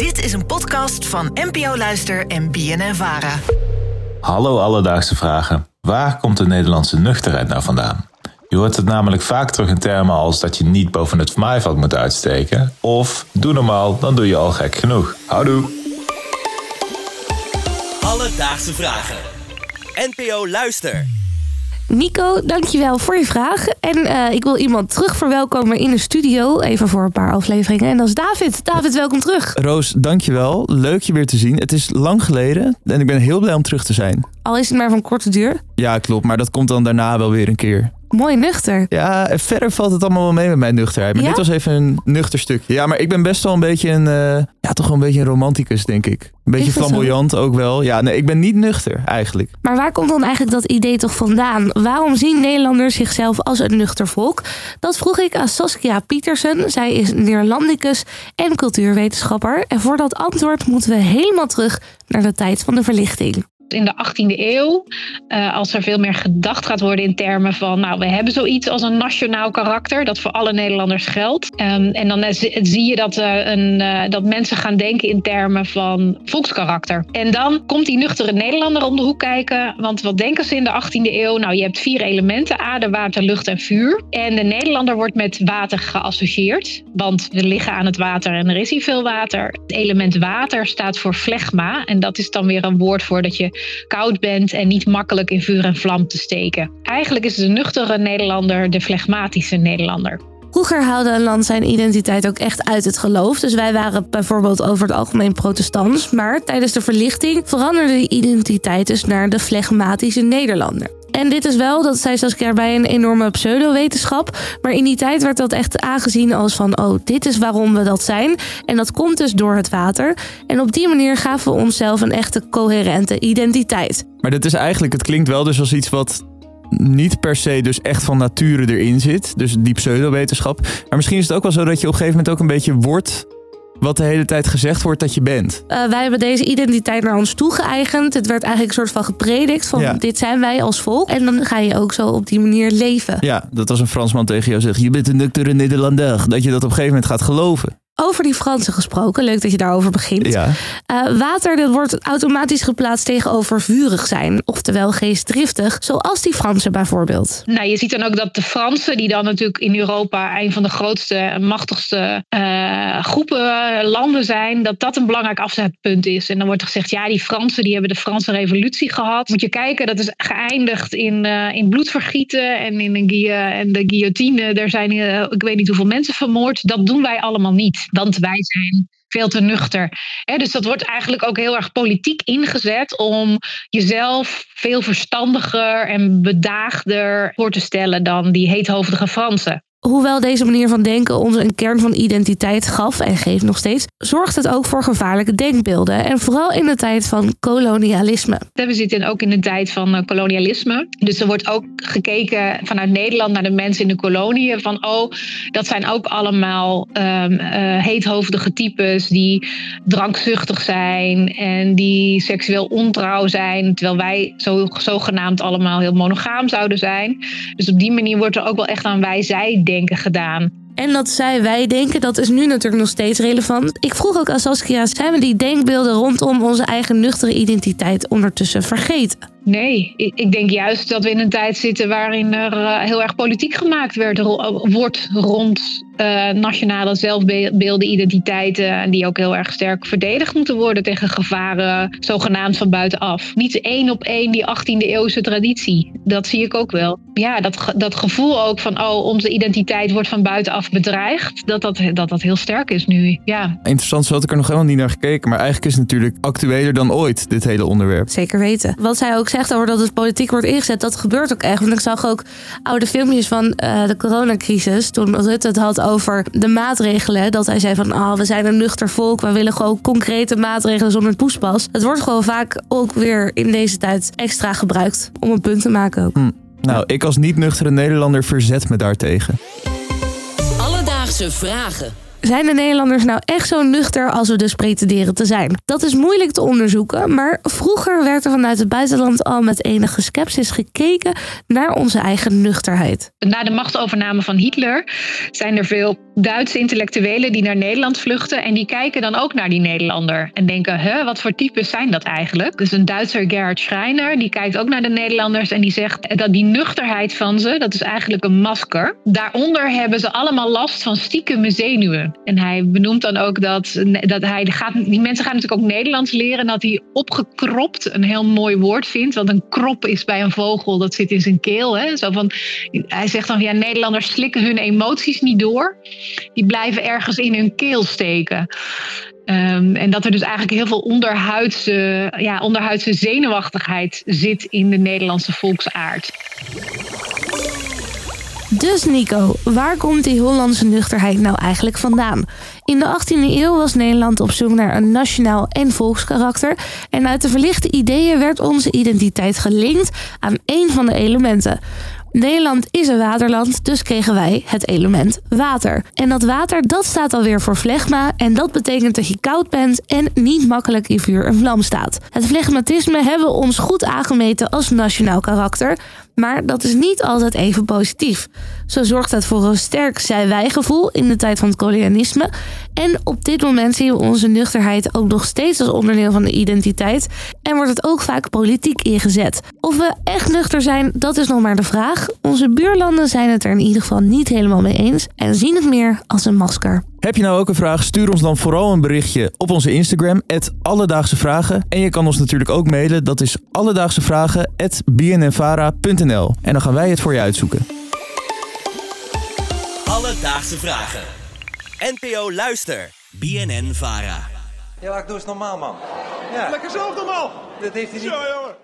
Dit is een podcast van NPO Luister en BNN Vara. Hallo alledaagse vragen. Waar komt de Nederlandse nuchterheid nou vandaan? Je hoort het namelijk vaak terug in termen als dat je niet boven het maaiveld moet uitsteken. Of doe normaal, dan doe je al gek genoeg. Houdoe! Alledaagse vragen. NPO Luister. Nico, dankjewel voor je vraag. En eh, ik wil iemand terug verwelkomen in de studio. Even voor een paar afleveringen. En dat is David. David, welkom terug. Roos, dankjewel. Leuk je weer te zien. Het is lang geleden en ik ben heel blij om terug te zijn. Al is het maar van korte duur. Ja, klopt. Maar dat komt dan daarna wel weer een keer. Mooi nuchter. Ja, verder valt het allemaal wel mee met mijn nuchterheid. Maar Ja? dit was even een nuchter stukje. Ja, maar ik ben best wel een beetje een, eh, ja, toch wel een beetje een romanticus, denk ik. Een beetje flamboyant ook wel. Ja, nee, ik ben niet nuchter eigenlijk. Maar waar komt dan eigenlijk dat idee toch vandaan? Waarom zien Nederlanders zichzelf als een nuchter volk? Dat vroeg ik aan Saskia Pietersen. Zij is Neerlandicus en cultuurwetenschapper. En voor dat antwoord moeten we helemaal terug naar de tijd van de verlichting. In de 18e eeuw, eh, als er veel meer gedacht gaat worden in termen van, nou, we hebben zoiets als een nationaal karakter, dat voor alle Nederlanders geldt. Ehm, en dan eh, zi- zie je dat, eh, een, dat mensen gaan denken in termen van volkskarakter. En dan komt die nuchtere Nederlander om de hoek kijken, want wat denken ze in de 18e eeuw? Nou, je hebt vier elementen, aarde, water, lucht en vuur. En de Nederlander wordt met water geassocieerd, want we liggen aan het water en er is hier veel water. Het element water staat voor flegma en dat is dan weer een woord voor dat je koud bent en niet makkelijk in vuur en vlam te steken. Eigenlijk is de nuchtere Nederlander de flegmatische Nederlander. Vroeger haalde een land zijn identiteit ook echt uit het geloof. Dus wij waren bijvoorbeeld over het algemeen protestants. Maar tijdens de verlichting veranderde die identiteit dus naar de flegmatische Nederlander. En dit is wel, dat zei Saskia erbij, een enorme pseudowetenschap. Maar in die tijd werd dat echt aangezien als van... oh, dit is waarom we dat zijn. En dat komt dus door het water. En op die manier gaven we onszelf een echte coherente identiteit. Maar dat is eigenlijk, het klinkt wel dus als iets wat niet per se dus echt van nature erin zit. Dus die pseudowetenschap. Maar misschien is het ook wel zo dat je op een gegeven moment ook een beetje wordt wat de hele tijd gezegd wordt dat je bent. Eh, wij hebben deze identiteit naar ons toegeëigend. Het werd eigenlijk een soort van gepredikt van Ja. dit zijn wij als volk. En dan ga je ook zo op die manier leven. Ja, dat als een Fransman tegen jou zegt, je bent een nuchtere Nederlander. Dat je dat op een gegeven moment gaat geloven. Over die Fransen gesproken, leuk dat je daarover begint. Ja. Eh, water dat wordt automatisch geplaatst tegenover vurig zijn. Oftewel geestdriftig, zoals die Fransen bijvoorbeeld. Nou, je ziet dan ook dat de Fransen, die dan natuurlijk in Europa een van de grootste en machtigste eh, groepen eh, landen zijn, dat dat een belangrijk afzetpunt is. En dan wordt er gezegd, ja, die Fransen die hebben de Franse revolutie gehad. Moet je kijken, dat is geëindigd in, eh, in bloedvergieten en in een en de guillotine. Er zijn, ik weet niet hoeveel mensen vermoord. Dat doen wij allemaal niet, want wij zijn veel te nuchter. Dus dat wordt eigenlijk ook heel erg politiek ingezet om jezelf veel verstandiger en bedaagder voor te stellen dan die heethoofdige Fransen. Hoewel deze manier van denken ons een kern van identiteit gaf en geeft nog steeds, zorgt het ook voor gevaarlijke denkbeelden. En vooral in de tijd van kolonialisme. We zitten ook in een tijd van eh, kolonialisme. Dus er wordt ook gekeken vanuit Nederland naar de mensen in de koloniën. Van oh, dat zijn ook allemaal eh, heethoofdige types die drankzuchtig zijn en die seksueel ontrouw zijn. Terwijl wij zo, zogenaamd allemaal heel monogaam zouden zijn. Dus op die manier wordt er ook wel echt aan wij-zij gedaan. En dat zij wij denken, dat is nu natuurlijk nog steeds relevant. Ik vroeg ook aan Saskia, zijn we die denkbeelden rondom onze eigen nuchtere identiteit ondertussen vergeten? Nee, ik, ik denk juist dat we in een tijd zitten waarin er eh, heel erg politiek gemaakt werd, ro- wordt rond eh, nationale zelfbeelden, identiteiten. En die ook heel erg sterk verdedigd moeten worden tegen gevaren, zogenaamd van buitenaf. Niet één op één die 18e eeuwse traditie. Dat zie ik ook wel. Ja, dat, ge- dat gevoel ook van, oh, onze identiteit wordt van buitenaf bedreigd. Dat dat, dat, dat heel sterk is nu. Ja, Interessant, zo had ik er nog helemaal niet naar gekeken. Maar eigenlijk is het natuurlijk actueler dan ooit, dit hele onderwerp. Zeker weten. Wat zij ook zegt over dat het politiek wordt ingezet, dat gebeurt ook echt. Want ik zag ook oude filmpjes van eh, de coronacrisis. Toen Rutte het had over de maatregelen. Dat hij zei van, ah, we zijn een nuchter volk. We willen gewoon concrete maatregelen zonder poespas. Het wordt gewoon vaak ook weer in deze tijd extra gebruikt. Om een punt te maken ook. Nou, ik als niet-nuchtere Nederlander verzet me daartegen. Alledaagse vragen. Zijn de Nederlanders nou echt zo nuchter als we dus pretenderen te zijn? Dat is moeilijk te onderzoeken, maar vroeger werd er vanuit het buitenland al met enige sceptisch gekeken naar onze eigen nuchterheid. Na de machtsovername van Hitler zijn er veel Duitse intellectuelen die naar Nederland vluchten. En die kijken dan ook naar die Nederlander. En denken, huh, wat voor types zijn dat eigenlijk? Dus een Duitser, Gerhard Schreiner, die kijkt ook naar de Nederlanders. En die zegt dat die nuchterheid van ze, dat is eigenlijk een masker. Daaronder hebben ze allemaal last van stiekeme zenuwen. En hij benoemt dan ook dat, dat hij gaat, die mensen gaan natuurlijk ook Nederlands leren. En dat hij opgekropt een heel mooi woord vindt. Want een krop is bij een vogel, dat zit in zijn keel. Hè? Zo van, hij zegt dan, ja, Nederlanders slikken hun emoties niet door. Die blijven ergens in hun keel steken. Um, en dat er dus eigenlijk heel veel onderhuidse, ja, onderhuidse zenuwachtigheid zit in de Nederlandse volksaard. Dus Nico, waar komt die Hollandse nuchterheid nou eigenlijk vandaan? In de 18e eeuw was Nederland op zoek naar een nationaal en volkskarakter. En uit de verlichte ideeën werd onze identiteit gelinkt aan één van de elementen. Nederland is een waterland, dus kregen wij het element water. En dat water, dat staat alweer voor flegma en dat betekent dat je koud bent en niet makkelijk in vuur en vlam staat. Het flegmatisme hebben we ons goed aangemeten als nationaal karakter, maar dat is niet altijd even positief. Zo zorgt het voor een sterk zij-wij-gevoel in de tijd van het kolonialisme. En op dit moment zien we onze nuchterheid ook nog steeds als onderdeel van de identiteit. En wordt het ook vaak politiek ingezet. Of we echt nuchter zijn, dat is nog maar de vraag. Onze buurlanden zijn het er in ieder geval niet helemaal mee eens en zien het meer als een masker. Heb je nou ook een vraag? Stuur ons dan vooral een berichtje op onze Instagram, Alledaagse Vragen. En je kan ons natuurlijk ook mailen, dat is alledaagsevragen.bnnvara.nl. En dan gaan wij het voor je uitzoeken. Alledaagse Vragen. NPO Luister. BNN Vara. Ja, ik doe eens normaal, man. Ja. Lekker zelf normaal. Dat heeft hij niet... Zo, jongen.